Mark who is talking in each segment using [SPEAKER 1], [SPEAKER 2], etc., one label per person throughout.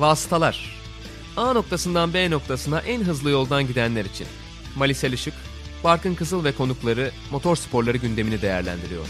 [SPEAKER 1] Vasıtalar A noktasından B noktasına en hızlı yoldan gidenler için. Malisel Işık, Barkın Kızıl ve konukları motor sporları gündemini değerlendiriyor.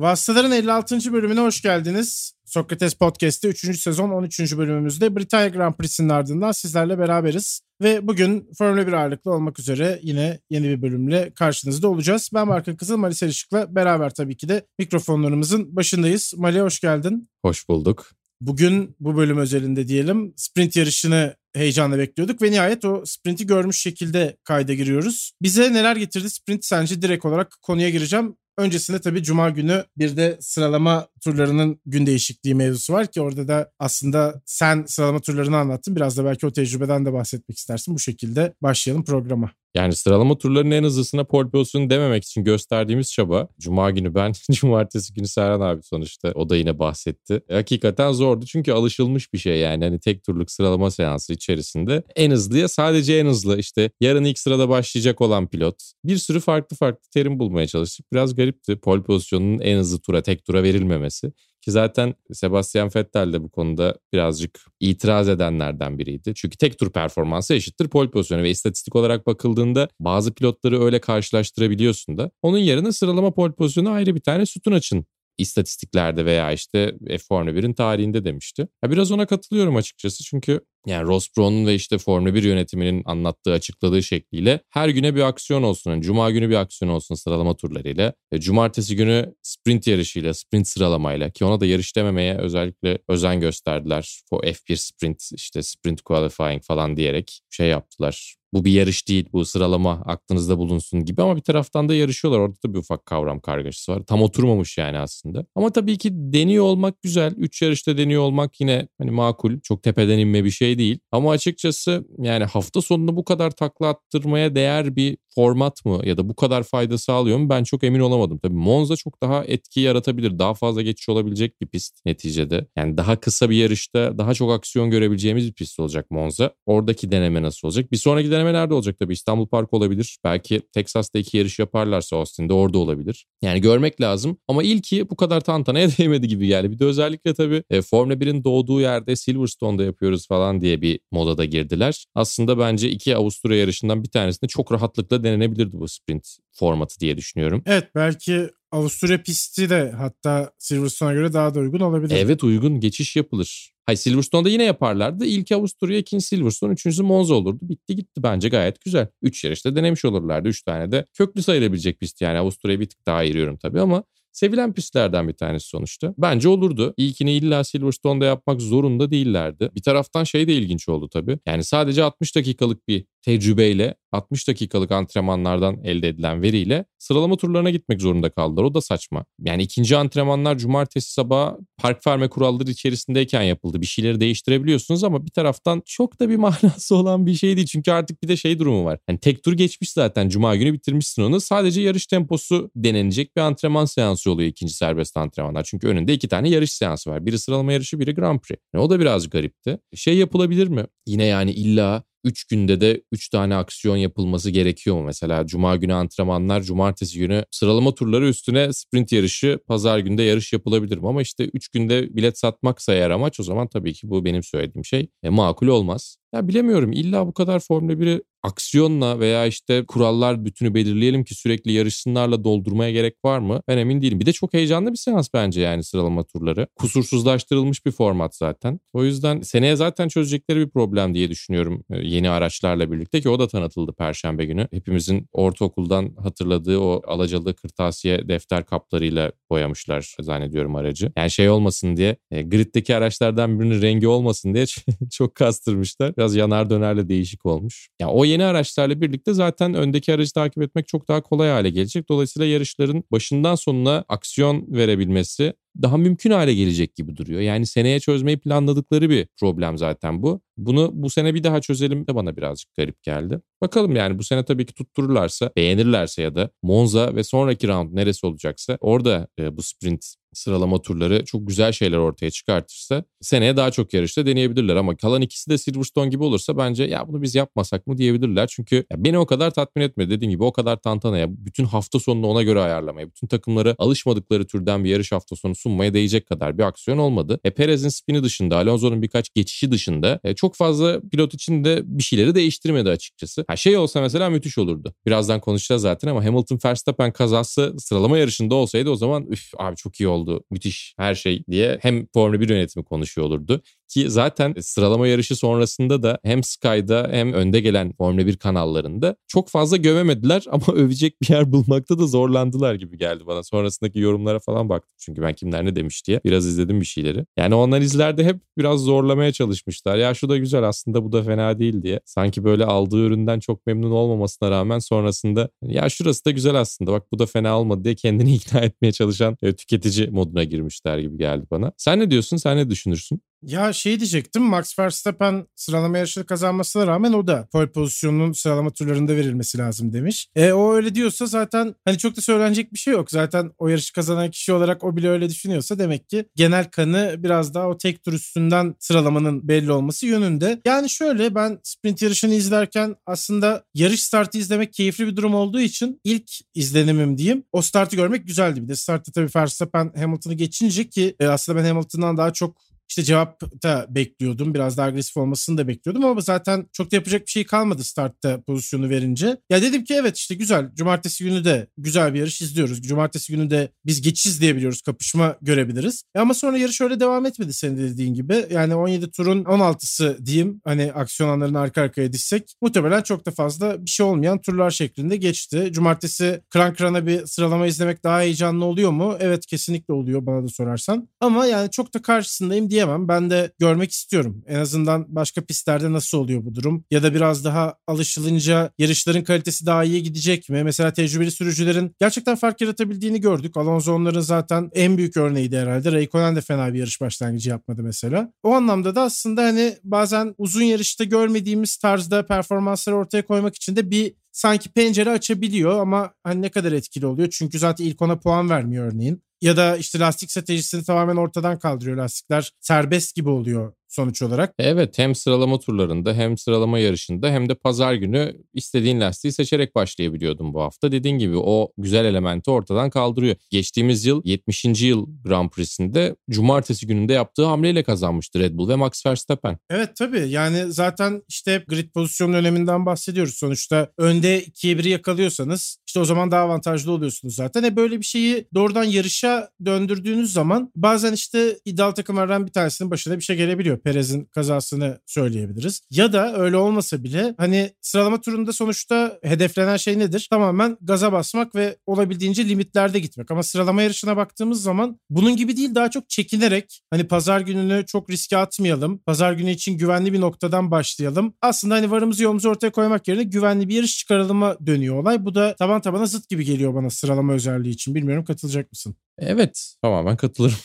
[SPEAKER 2] Vasıtaların 56. bölümüne hoş geldiniz. Sokrates Podcast'te 3. sezon 13. bölümümüzde Britanya Grand Prix'sinin ardından sizlerle beraberiz. Ve bugün Formula 1 ağırlıklı olmak üzere yine yeni bir bölümle karşınızda olacağız. Ben Barkın Kızıl, Mali Selişik'le beraber tabii ki de mikrofonlarımızın başındayız. Mali hoş geldin.
[SPEAKER 3] Hoş bulduk.
[SPEAKER 2] Bugün bu bölüm özelinde diyelim sprint yarışını heyecanla bekliyorduk ve nihayet o sprinti görmüş şekilde kayda giriyoruz. Bize neler getirdi sprint sence direkt olarak konuya gireceğim. Öncesinde tabii Cuma günü bir de sıralama turlarının gün değişikliği mevzusu var ki orada da aslında sen sıralama turlarını anlattın. Biraz da belki o tecrübeden de bahsetmek istersin. Bu şekilde başlayalım programa.
[SPEAKER 3] Yani sıralama turlarının en hızlısına pole pozisyonu dememek için gösterdiğimiz çaba. Cuma günü ben, cumartesi günü Serhan abi sonuçta o da yine bahsetti. E, hakikaten zordu çünkü alışılmış bir şey yani. Hani tek turluk sıralama seansı içerisinde en hızlıya sadece en hızlı işte yarın ilk sırada başlayacak olan pilot. Bir sürü farklı farklı terim bulmaya çalıştık. Biraz garipti pole pozisyonunun en hızlı tura tek tura verilmemesi. Ki zaten Sebastian Vettel de bu konuda birazcık itiraz edenlerden biriydi. Çünkü tek tur performansı eşittir pole pozisyonu ve istatistik olarak bakıldığında bazı pilotları öyle karşılaştırabiliyorsun da. Onun yerine sıralama pole pozisyonu ayrı bir tane sütun açın istatistiklerde veya işte F Formula 1'in tarihinde demişti. Ya biraz ona katılıyorum açıkçası çünkü yani Ross Brown'un ve işte Formula 1 yönetiminin anlattığı, açıkladığı şekliyle her güne bir aksiyon olsun. Yani Cuma günü bir aksiyon olsun sıralama turlarıyla. E, cumartesi günü sprint yarışıyla, sprint sıralamayla ki ona da yarış dememeye özellikle özen gösterdiler. O F1 sprint, işte sprint qualifying falan diyerek şey yaptılar bu bir yarış değil bu sıralama aklınızda bulunsun gibi ama bir taraftan da yarışıyorlar. Orada da bir ufak kavram kargaşası var. Tam oturmamış yani aslında. Ama tabii ki deniyor olmak güzel. Üç yarışta deniyor olmak yine hani makul. Çok tepeden inme bir şey değil. Ama açıkçası yani hafta sonunu bu kadar takla attırmaya değer bir format mı ya da bu kadar fayda sağlıyor mu ben çok emin olamadım. Tabii Monza çok daha etki yaratabilir. Daha fazla geçiş olabilecek bir pist neticede. Yani daha kısa bir yarışta daha çok aksiyon görebileceğimiz bir pist olacak Monza. Oradaki deneme nasıl olacak? Bir sonraki deneme nerede olacak tabii? İstanbul Park olabilir. Belki Texas'ta iki yarış yaparlarsa Austin'de orada olabilir. Yani görmek lazım. Ama ilki bu kadar tantanaya değmedi gibi geldi. Bir de özellikle tabii e, Formula 1'in doğduğu yerde Silverstone'da yapıyoruz falan diye bir modada girdiler. Aslında bence iki Avusturya yarışından bir tanesinde çok rahatlıkla denenebilirdi bu sprint formatı diye düşünüyorum.
[SPEAKER 2] Evet belki Avusturya pisti de hatta Silverstone'a göre daha da uygun olabilir.
[SPEAKER 3] Evet uygun geçiş yapılır. Hay Silverstone'da yine yaparlardı. İlk Avusturya, ikinci Silverstone, üçüncüsü Monza olurdu. Bitti gitti bence gayet güzel. Üç yarışta denemiş olurlardı. Üç tane de köklü sayılabilecek pist yani. Avusturya'yı bir tık daha ayırıyorum tabii ama Sevilen pistlerden bir tanesi sonuçta. Bence olurdu. İlkini illa Silverstone'da yapmak zorunda değillerdi. Bir taraftan şey de ilginç oldu tabii. Yani sadece 60 dakikalık bir tecrübeyle 60 dakikalık antrenmanlardan elde edilen veriyle sıralama turlarına gitmek zorunda kaldılar. O da saçma. Yani ikinci antrenmanlar cumartesi sabahı park verme kuralları içerisindeyken yapıldı. Bir şeyleri değiştirebiliyorsunuz ama bir taraftan çok da bir manası olan bir şey değil. Çünkü artık bir de şey durumu var. Yani tek tur geçmiş zaten. Cuma günü bitirmişsin onu. Sadece yarış temposu denenecek bir antrenman seansı oluyor ikinci serbest antrenmanlar. Çünkü önünde iki tane yarış seansı var. Biri sıralama yarışı, biri Grand Prix. Yani o da biraz garipti. Şey yapılabilir mi? Yine yani illa 3 günde de 3 tane aksiyon yapılması gerekiyor mu? Mesela cuma günü antrenmanlar, cumartesi günü sıralama turları üstüne sprint yarışı, pazar günde yarış yapılabilir mi? Ama işte 3 günde bilet satmaksa eğer amaç o zaman tabii ki bu benim söylediğim şey e, makul olmaz. Ya bilemiyorum illa bu kadar Formula 1'i aksiyonla veya işte kurallar bütünü belirleyelim ki sürekli yarışsınlarla doldurmaya gerek var mı? Ben emin değilim. Bir de çok heyecanlı bir seans bence yani sıralama turları. Kusursuzlaştırılmış bir format zaten. O yüzden seneye zaten çözecekleri bir problem diye düşünüyorum e, yeni araçlarla birlikte ki o da tanıtıldı perşembe günü. Hepimizin ortaokuldan hatırladığı o alacalı kırtasiye defter kaplarıyla boyamışlar zannediyorum aracı. Yani şey olmasın diye e, griddeki araçlardan birinin rengi olmasın diye çok kastırmışlar. Biraz yanar dönerle değişik olmuş. Ya yani o yeni araçlarla birlikte zaten öndeki aracı takip etmek çok daha kolay hale gelecek. Dolayısıyla yarışların başından sonuna aksiyon verebilmesi daha mümkün hale gelecek gibi duruyor. Yani seneye çözmeyi planladıkları bir problem zaten bu. Bunu bu sene bir daha çözelim de bana birazcık garip geldi. Bakalım yani bu sene tabii ki tuttururlarsa, beğenirlerse ya da Monza ve sonraki round neresi olacaksa orada e, bu sprint sıralama turları çok güzel şeyler ortaya çıkartırsa seneye daha çok yarışta deneyebilirler ama kalan ikisi de Silverstone gibi olursa bence ya bunu biz yapmasak mı diyebilirler. Çünkü beni o kadar tatmin etmedi. Dediğim gibi o kadar tantanaya, bütün hafta sonunu ona göre ayarlamaya, bütün takımları alışmadıkları türden bir yarış hafta sonu sunmaya değecek kadar bir aksiyon olmadı. E Perez'in spini dışında, Alonso'nun birkaç geçişi dışında e, çok fazla pilot için de bir şeyleri değiştirmedi açıkçası. Ha şey olsa mesela müthiş olurdu. Birazdan konuşacağız zaten ama Hamilton Verstappen kazası sıralama yarışında olsaydı o zaman üf abi çok iyi oldu. Müthiş her şey diye hem Formula 1 yönetimi konuşuyor olurdu. Ki zaten sıralama yarışı sonrasında da hem Sky'da hem önde gelen Formula 1 kanallarında çok fazla gövemediler ama övecek bir yer bulmakta da zorlandılar gibi geldi bana. Sonrasındaki yorumlara falan baktım çünkü ben kimler ne demiş diye biraz izledim bir şeyleri. Yani o analizlerde hep biraz zorlamaya çalışmışlar. Ya şu da güzel aslında bu da fena değil diye. Sanki böyle aldığı üründen çok memnun olmamasına rağmen sonrasında ya şurası da güzel aslında bak bu da fena olmadı diye kendini ikna etmeye çalışan e, tüketici moduna girmişler gibi geldi bana. Sen ne diyorsun? Sen ne düşünürsün?
[SPEAKER 2] Ya şey diyecektim Max Verstappen sıralama yarışını kazanmasına rağmen o da pole pozisyonunun sıralama turlarında verilmesi lazım demiş. E o öyle diyorsa zaten hani çok da söylenecek bir şey yok. Zaten o yarışı kazanan kişi olarak o bile öyle düşünüyorsa demek ki genel kanı biraz daha o tek tur üstünden sıralamanın belli olması yönünde. Yani şöyle ben sprint yarışını izlerken aslında yarış startı izlemek keyifli bir durum olduğu için ilk izlenimim diyeyim. O startı görmek güzeldi. Bir de startta tabii Verstappen Hamilton'ı geçince ki e, aslında ben Hamilton'dan daha çok işte cevap da bekliyordum. Biraz daha agresif olmasını da bekliyordum ama zaten çok da yapacak bir şey kalmadı startta pozisyonu verince. Ya dedim ki evet işte güzel. Cumartesi günü de güzel bir yarış izliyoruz. Cumartesi günü de biz geçiş izleyebiliyoruz. Kapışma görebiliriz. Ya ama sonra yarış öyle devam etmedi senin de dediğin gibi. Yani 17 turun 16'sı diyeyim. Hani aksiyon anlarını arka arkaya dizsek muhtemelen çok da fazla bir şey olmayan turlar şeklinde geçti. Cumartesi kran krana bir sıralama izlemek daha heyecanlı oluyor mu? Evet kesinlikle oluyor bana da sorarsan. Ama yani çok da karşısındayım diye diyemem. Ben de görmek istiyorum. En azından başka pistlerde nasıl oluyor bu durum? Ya da biraz daha alışılınca yarışların kalitesi daha iyi gidecek mi? Mesela tecrübeli sürücülerin gerçekten fark yaratabildiğini gördük. Alonso onların zaten en büyük örneğiydi herhalde. Raikkonen de fena bir yarış başlangıcı yapmadı mesela. O anlamda da aslında hani bazen uzun yarışta görmediğimiz tarzda performansları ortaya koymak için de bir sanki pencere açabiliyor ama hani ne kadar etkili oluyor? Çünkü zaten ilk ona puan vermiyor örneğin. Ya da işte lastik stratejisini tamamen ortadan kaldırıyor. Lastikler serbest gibi oluyor sonuç olarak.
[SPEAKER 3] Evet hem sıralama turlarında hem sıralama yarışında hem de pazar günü istediğin lastiği seçerek başlayabiliyordum bu hafta. Dediğin gibi o güzel elementi ortadan kaldırıyor. Geçtiğimiz yıl 70. yıl Grand Prix'sinde cumartesi gününde yaptığı hamleyle kazanmıştı Red Bull ve Max Verstappen.
[SPEAKER 2] Evet tabii yani zaten işte grid pozisyon öneminden bahsediyoruz. Sonuçta önde 2'ye 1'i yakalıyorsanız işte o zaman daha avantajlı oluyorsunuz zaten. E böyle bir şeyi doğrudan yarışa döndürdüğünüz zaman bazen işte iddialı takımlardan bir tanesinin başına bir şey gelebiliyor. Perez'in kazasını söyleyebiliriz. Ya da öyle olmasa bile hani sıralama turunda sonuçta hedeflenen şey nedir? Tamamen gaza basmak ve olabildiğince limitlerde gitmek. Ama sıralama yarışına baktığımız zaman bunun gibi değil daha çok çekinerek hani pazar gününü çok riske atmayalım. Pazar günü için güvenli bir noktadan başlayalım. Aslında hani varımızı yolumuzu ortaya koymak yerine güvenli bir yarış çıkarılıma dönüyor olay. Bu da taban tabana zıt gibi geliyor bana sıralama özelliği için. Bilmiyorum katılacak mısın?
[SPEAKER 3] Evet tamamen katılırım.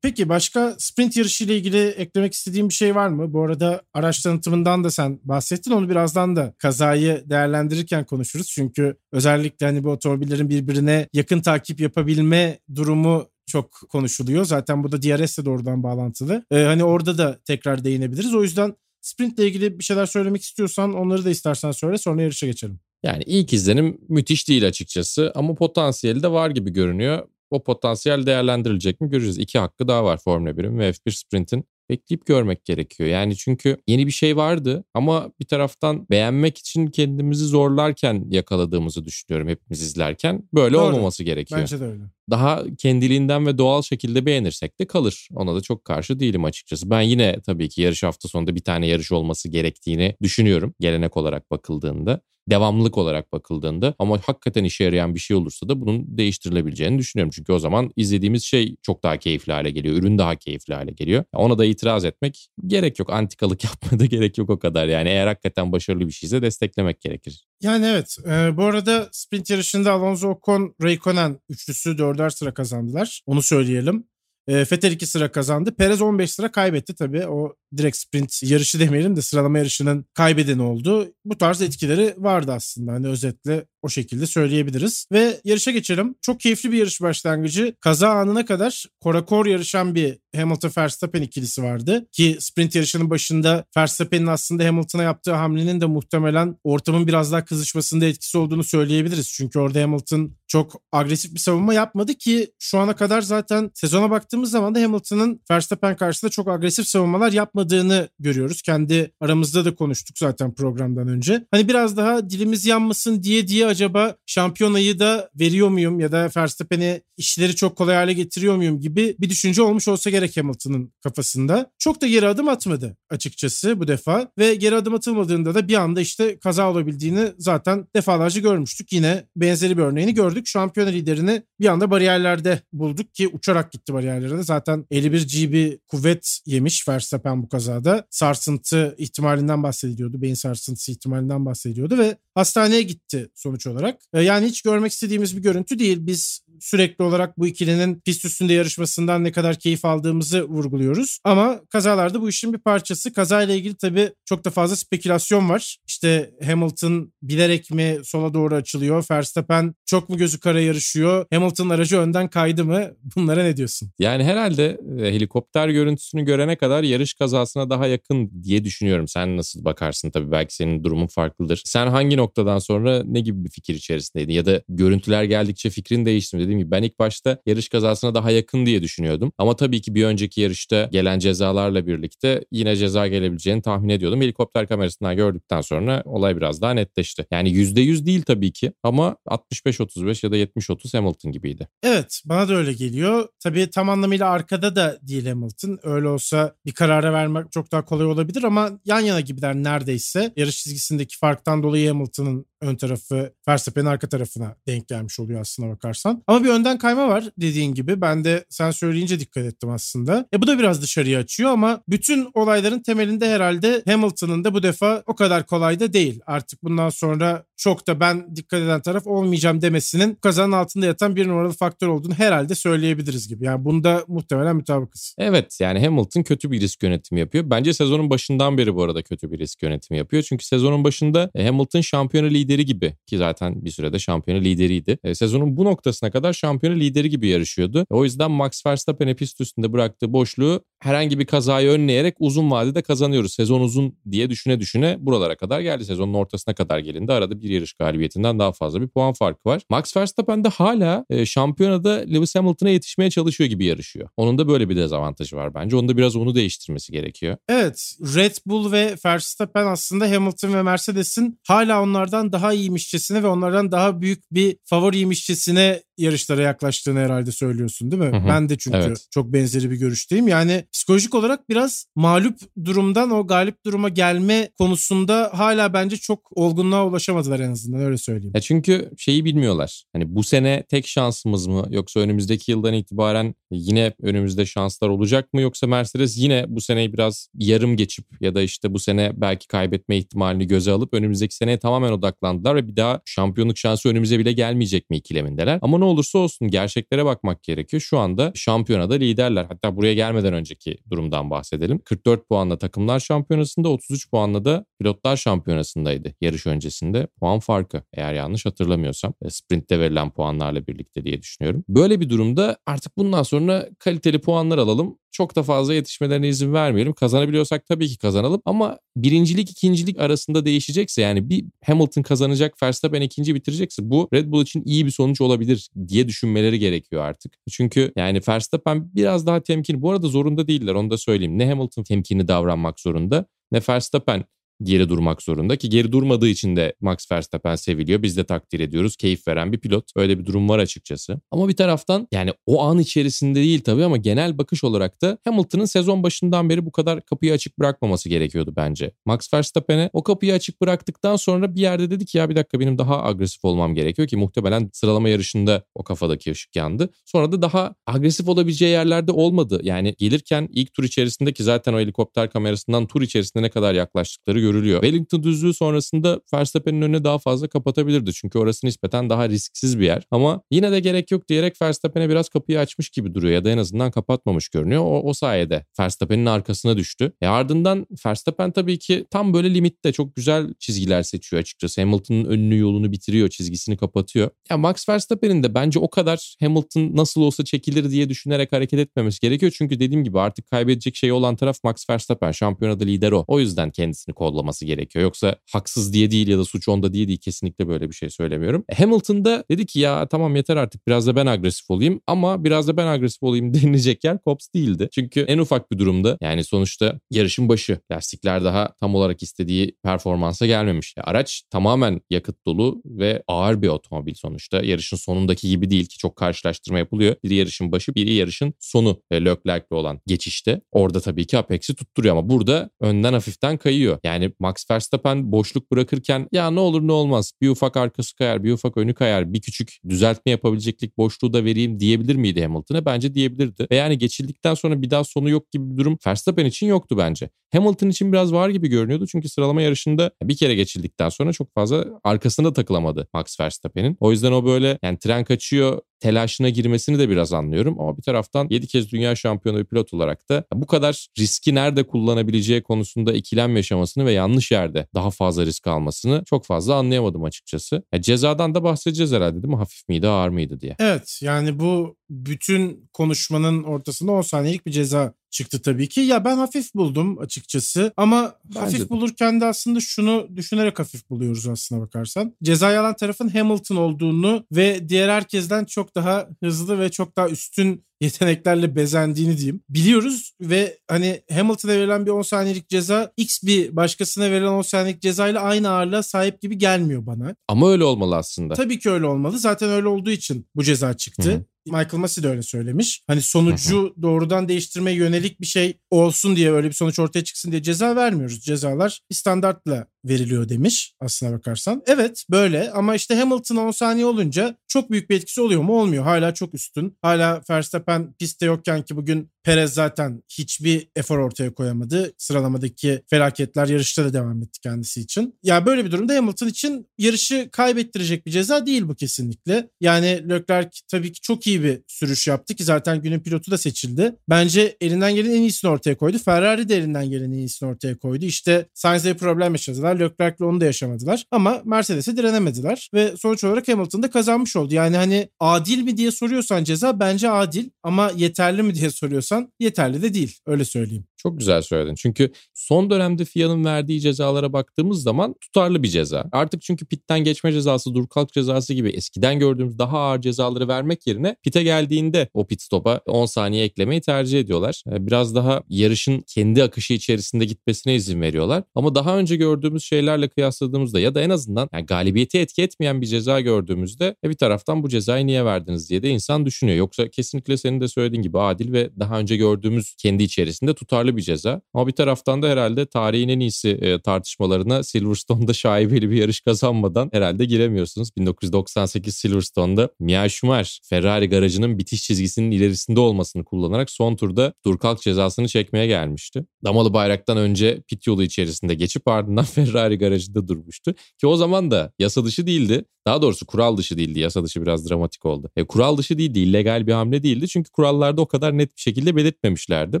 [SPEAKER 2] Peki başka sprint yarışı ile ilgili eklemek istediğim bir şey var mı? Bu arada araç tanıtımından da sen bahsettin. Onu birazdan da kazayı değerlendirirken konuşuruz. Çünkü özellikle hani bu otomobillerin birbirine yakın takip yapabilme durumu çok konuşuluyor. Zaten bu da DRS ile doğrudan bağlantılı. Ee, hani orada da tekrar değinebiliriz. O yüzden sprint ile ilgili bir şeyler söylemek istiyorsan onları da istersen söyle sonra yarışa geçelim.
[SPEAKER 3] Yani ilk izlenim müthiş değil açıkçası ama potansiyeli de var gibi görünüyor o potansiyel değerlendirilecek mi göreceğiz. İki hakkı daha var Formula 1'in ve F1 Sprint'in bekleyip görmek gerekiyor. Yani çünkü yeni bir şey vardı ama bir taraftan beğenmek için kendimizi zorlarken yakaladığımızı düşünüyorum hepimiz izlerken. Böyle Doğru. olmaması gerekiyor.
[SPEAKER 2] Bence de öyle.
[SPEAKER 3] Daha kendiliğinden ve doğal şekilde beğenirsek de kalır. Ona da çok karşı değilim açıkçası. Ben yine tabii ki yarış hafta sonunda bir tane yarış olması gerektiğini düşünüyorum gelenek olarak bakıldığında devamlılık olarak bakıldığında ama hakikaten işe yarayan bir şey olursa da bunun değiştirilebileceğini düşünüyorum. Çünkü o zaman izlediğimiz şey çok daha keyifli hale geliyor. Ürün daha keyifli hale geliyor. Ona da itiraz etmek gerek yok. Antikalık yapmaya da gerek yok o kadar. Yani eğer hakikaten başarılı bir şeyse desteklemek gerekir.
[SPEAKER 2] Yani evet. E, bu arada sprint yarışında Alonso Ocon, Raikkonen üçlüsü dörder sıra kazandılar. Onu söyleyelim. E, Vettel 2 sıra kazandı. Perez 15 sıra kaybetti tabii. O direkt sprint yarışı demeyelim de sıralama yarışının kaybedeni oldu. Bu tarz etkileri vardı aslında. Hani özetle o şekilde söyleyebiliriz. Ve yarışa geçelim. Çok keyifli bir yarış başlangıcı. Kaza anına kadar korakor yarışan bir Hamilton-Verstappen ikilisi vardı. Ki sprint yarışının başında Verstappen'in aslında Hamilton'a yaptığı hamlenin de muhtemelen ortamın biraz daha kızışmasında etkisi olduğunu söyleyebiliriz. Çünkü orada Hamilton çok agresif bir savunma yapmadı ki şu ana kadar zaten sezona baktığımız zaman da Hamilton'ın Verstappen karşısında çok agresif savunmalar yapmadığını görüyoruz. Kendi aramızda da konuştuk zaten programdan önce. Hani biraz daha dilimiz yanmasın diye diye acaba şampiyonayı da veriyor muyum ya da Verstappen'e işleri çok kolay hale getiriyor muyum gibi bir düşünce olmuş olsa gerek Hamilton'ın kafasında. Çok da geri adım atmadı açıkçası bu defa ve geri adım atılmadığında da bir anda işte kaza olabildiğini zaten defalarca görmüştük. Yine benzeri bir örneğini gördük. Şampiyona liderini bir anda bariyerlerde bulduk ki uçarak gitti bariyerlere. Zaten 51 GB kuvvet yemiş Verstappen bu kazada. Sarsıntı ihtimalinden bahsediliyordu. Beyin sarsıntısı ihtimalinden bahsediyordu ve hastaneye gitti sonuç olarak. E, yani hiç görmek istediğimiz bir görüntü değil. Biz sürekli olarak bu ikilinin pist üstünde yarışmasından ne kadar keyif aldığımızı vurguluyoruz. Ama kazalarda bu işin bir parçası. Kazayla ilgili tabii çok da fazla spekülasyon var. İşte Hamilton bilerek mi sola doğru açılıyor? Verstappen çok mu gözü kara yarışıyor? Hamilton aracı önden kaydı mı? Bunlara ne diyorsun?
[SPEAKER 3] Yani herhalde e, helikopter görüntüsünü görene kadar yarış kazasına daha yakın diye düşünüyorum. Sen nasıl bakarsın tabii belki senin durumun farklıdır. Sen hangi noktadan sonra ne gibi bir fikir içerisindeydin? Ya da görüntüler geldikçe fikrin değişti mi? Dediğim gibi ben ilk başta yarış kazasına daha yakın diye düşünüyordum. Ama tabii ki bir önceki yarışta gelen cezalarla birlikte yine ceza gelebileceğini tahmin ediyordum. Helikopter kamerasından gördükten sonra olay biraz daha netleşti. Yani %100 değil tabii ki ama 65-35 ya da 70-30 Hamilton gibiydi.
[SPEAKER 2] Evet bana da öyle geliyor. Tabii tam anlamıyla arkada da değil Hamilton. Öyle olsa bir karara vermek çok daha kolay olabilir ama yan yana gibiler neredeyse. Yarış çizgisindeki farktan dolayı Hamilton'ın ön tarafı Verstappen'in arka tarafına denk gelmiş oluyor aslına bakarsan. Ama bir önden kayma var dediğin gibi. Ben de sen söyleyince dikkat ettim aslında. E bu da biraz dışarıya açıyor ama bütün olayların temelinde herhalde Hamilton'ın da bu defa o kadar kolay da değil. Artık bundan sonra çok da ben dikkat eden taraf olmayacağım demesinin kazanın altında yatan bir numaralı faktör olduğunu herhalde söyleyebiliriz gibi. Yani bunda muhtemelen mutabıkız.
[SPEAKER 3] Evet yani Hamilton kötü bir risk yönetimi yapıyor. Bence sezonun başından beri bu arada kötü bir risk yönetimi yapıyor. Çünkü sezonun başında e, Hamilton şampiyonu lideri gibi ki zaten bir sürede şampiyonu lideriydi. E, sezonun bu noktasına kadar şampiyonu lideri gibi yarışıyordu. E, o yüzden Max Verstappen'e pist üstünde bıraktığı boşluğu herhangi bir kazayı önleyerek uzun vadede kazanıyoruz. Sezon uzun diye düşüne düşüne buralara kadar geldi. Sezonun ortasına kadar gelindi. Arada bir yarış galibiyetinden daha fazla bir puan farkı var. Max Verstappen de hala e, şampiyonada Lewis Hamilton'a yetişmeye çalışıyor gibi yarışıyor. Onun da böyle bir dezavantajı var bence. Onun da biraz onu değiştirmesi gerekiyor.
[SPEAKER 2] Evet. Red Bull ve Verstappen aslında Hamilton ve Mercedes'in hala onlardan daha iyiymişçesine ve onlardan daha büyük bir favoriymişçesine yarışlara yaklaştığını herhalde söylüyorsun değil mi? Hı hı. Ben de çünkü evet. çok benzeri bir görüşteyim. Yani psikolojik olarak biraz mağlup durumdan o galip duruma gelme konusunda hala bence çok olgunluğa ulaşamadılar en azından öyle söyleyeyim.
[SPEAKER 3] Ya çünkü şeyi bilmiyorlar. Hani bu sene tek şansımız mı yoksa önümüzdeki yıldan itibaren yine önümüzde şanslar olacak mı yoksa Mercedes yine bu seneyi biraz yarım geçip ya da işte bu sene belki kaybetme ihtimalini göze alıp önümüzdeki seneye tamamen odaklandılar ve bir daha şampiyonluk şansı önümüze bile gelmeyecek mi ikilemindeler. Ama ne olursa olsun gerçeklere bakmak gerekiyor. Şu anda şampiyonada liderler. Hatta buraya gelmeden önceki durumdan bahsedelim. 44 puanla takımlar şampiyonasında 33 puanla da pilotlar şampiyonasındaydı yarış öncesinde. Puan farkı eğer yanlış hatırlamıyorsam e, sprintte verilen puanlarla birlikte diye düşünüyorum. Böyle bir durumda artık bundan sonra kaliteli puanlar alalım çok da fazla yetişmelerine izin vermeyelim. Kazanabiliyorsak tabii ki kazanalım ama birincilik ikincilik arasında değişecekse yani bir Hamilton kazanacak Verstappen ikinci bitirecekse bu Red Bull için iyi bir sonuç olabilir diye düşünmeleri gerekiyor artık. Çünkü yani Verstappen biraz daha temkinli. Bu arada zorunda değiller onu da söyleyeyim. Ne Hamilton temkinli davranmak zorunda ne Verstappen geri durmak zorunda ki geri durmadığı için de Max Verstappen seviliyor. Biz de takdir ediyoruz. Keyif veren bir pilot. Öyle bir durum var açıkçası. Ama bir taraftan yani o an içerisinde değil tabii ama genel bakış olarak da Hamilton'ın sezon başından beri bu kadar kapıyı açık bırakmaması gerekiyordu bence. Max Verstappen'e o kapıyı açık bıraktıktan sonra bir yerde dedi ki ya bir dakika benim daha agresif olmam gerekiyor ki muhtemelen sıralama yarışında o kafadaki ışık yandı. Sonra da daha agresif olabileceği yerlerde olmadı. Yani gelirken ilk tur içerisindeki zaten o helikopter kamerasından tur içerisinde ne kadar yaklaştıkları görülüyor. Wellington düzlüğü sonrasında Verstappen'in önüne daha fazla kapatabilirdi. Çünkü orası nispeten daha risksiz bir yer. Ama yine de gerek yok diyerek Verstappen'e biraz kapıyı açmış gibi duruyor ya da en azından kapatmamış görünüyor. O, o sayede Verstappen'in arkasına düştü. E ardından Verstappen tabii ki tam böyle limitte çok güzel çizgiler seçiyor açıkçası. Hamilton'ın önünü yolunu bitiriyor, çizgisini kapatıyor. Ya Max Verstappen'in de bence o kadar Hamilton nasıl olsa çekilir diye düşünerek hareket etmemesi gerekiyor. Çünkü dediğim gibi artık kaybedecek şey olan taraf Max Verstappen. Şampiyonada lider o. O yüzden kendisini kollaması gerekiyor. Yoksa haksız diye değil ya da suç onda diye değil kesinlikle böyle bir şey söylemiyorum. E, Hamilton da dedi ki ya tamam yeter artık biraz da ben agresif olayım ama biraz da ben agresif olayım denilecek yer Cops değildi. Çünkü en ufak bir durumda yani sonuçta yarışın başı lastikler daha tam olarak istediği performansa gelmemiş. Ya, araç tamamen yakıt dolu ve ağır bir otomobil sonuçta. Yarışın sonundaki gibi değil ki çok karşılaştırma yapılıyor. Biri yarışın başı, biri yarışın sonu e, Leclerc'le olan geçişte. Orada tabii ki Apex'i tutturuyor ama burada önden hafiften kayıyor. Yani Max Verstappen boşluk bırakırken ya ne olur ne olmaz bir ufak arkası kayar, bir ufak önü kayar, bir küçük düzeltme yapabileceklik boşluğu da vereyim diyebilir miydi Hamilton'a? Bence diyebilirdi. Ve yani geçildikten sonra bir daha sonu yok gibi bir durum Verstappen için yoktu bence. Hamilton için biraz var gibi görünüyordu çünkü sıralama yarışında bir kere geçildikten sonra çok fazla arkasında takılamadı Max Verstappen'in. O yüzden o böyle yani tren kaçıyor telaşına girmesini de biraz anlıyorum. Ama bir taraftan 7 kez dünya şampiyonu bir pilot olarak da bu kadar riski nerede kullanabileceği konusunda ikilem yaşamasını ve yanlış yerde daha fazla risk almasını çok fazla anlayamadım açıkçası. Ya cezadan da bahsedeceğiz herhalde değil mi? Hafif miydi ağır mıydı diye.
[SPEAKER 2] Evet yani bu bütün konuşmanın ortasında 10 saniyelik bir ceza çıktı tabii ki. Ya ben hafif buldum açıkçası ama Bence hafif de. bulurken de aslında şunu düşünerek hafif buluyoruz aslına bakarsan. Cezayı alan tarafın Hamilton olduğunu ve diğer herkesten çok daha hızlı ve çok daha üstün yeteneklerle bezendiğini diyeyim. Biliyoruz ve hani Hamilton'a verilen bir 10 saniyelik ceza X bir başkasına verilen 10 saniyelik cezayla aynı ağırlığa sahip gibi gelmiyor bana.
[SPEAKER 3] Ama öyle olmalı aslında.
[SPEAKER 2] Tabii ki öyle olmalı. Zaten öyle olduğu için bu ceza çıktı. Hı-hı. Michael Massey de öyle söylemiş. Hani sonucu doğrudan değiştirmeye yönelik bir şey olsun diye öyle bir sonuç ortaya çıksın diye ceza vermiyoruz. Cezalar standartla veriliyor demiş aslına bakarsan. Evet böyle ama işte Hamilton 10 saniye olunca çok büyük bir etkisi oluyor mu? Olmuyor. Hala çok üstün. Hala Verstappen pistte yokken ki bugün Perez zaten hiçbir efor ortaya koyamadı. Sıralamadaki felaketler yarışta da devam etti kendisi için. Ya yani böyle bir durumda Hamilton için yarışı kaybettirecek bir ceza değil bu kesinlikle. Yani Leclerc tabii ki çok iyi bir sürüş yaptı ki zaten günün pilotu da seçildi. Bence elinden gelen en iyisini ortaya koydu. Ferrari de elinden gelen en iyisini ortaya koydu. İşte Sainz'le problem yaşadılar. Leclerc'le onu da yaşamadılar. Ama Mercedes'e direnemediler. Ve sonuç olarak Hamilton da kazanmış oldu. Yani hani adil mi diye soruyorsan ceza bence adil. Ama yeterli mi diye soruyorsan yeterli de değil. Öyle söyleyeyim.
[SPEAKER 3] Çok güzel söyledin. Çünkü son dönemde FIA'nın verdiği cezalara baktığımız zaman tutarlı bir ceza. Artık çünkü pitten geçme cezası, dur kalk cezası gibi eskiden gördüğümüz daha ağır cezaları vermek yerine pite geldiğinde o pit stop'a 10 saniye eklemeyi tercih ediyorlar. Ee, biraz daha yarışın kendi akışı içerisinde gitmesine izin veriyorlar. Ama daha önce gördüğümüz şeylerle kıyasladığımızda ya da en azından yani galibiyeti etki etmeyen bir ceza gördüğümüzde e bir taraftan bu cezayı niye verdiniz diye de insan düşünüyor. Yoksa kesinlikle senin de söylediğin gibi adil ve daha önce gördüğümüz kendi içerisinde tutarlı bir ceza. Ama bir taraftan da herhalde tarihin en iyisi e, tartışmalarına Silverstone'da şaibeli bir yarış kazanmadan herhalde giremiyorsunuz. 1998 Silverstone'da Mia Schumacher Ferrari garajının bitiş çizgisinin ilerisinde olmasını kullanarak son turda dur kalk cezasını çekmeye gelmişti. Damalı bayraktan önce pit yolu içerisinde geçip ardından Ferrari garajında durmuştu. Ki o zaman da yasa dışı değildi. Daha doğrusu kural dışı değildi. Yasa dışı biraz dramatik oldu. E, kural dışı değildi. illegal bir hamle değildi. Çünkü kurallarda o kadar net bir şekilde belirtmemişlerdi.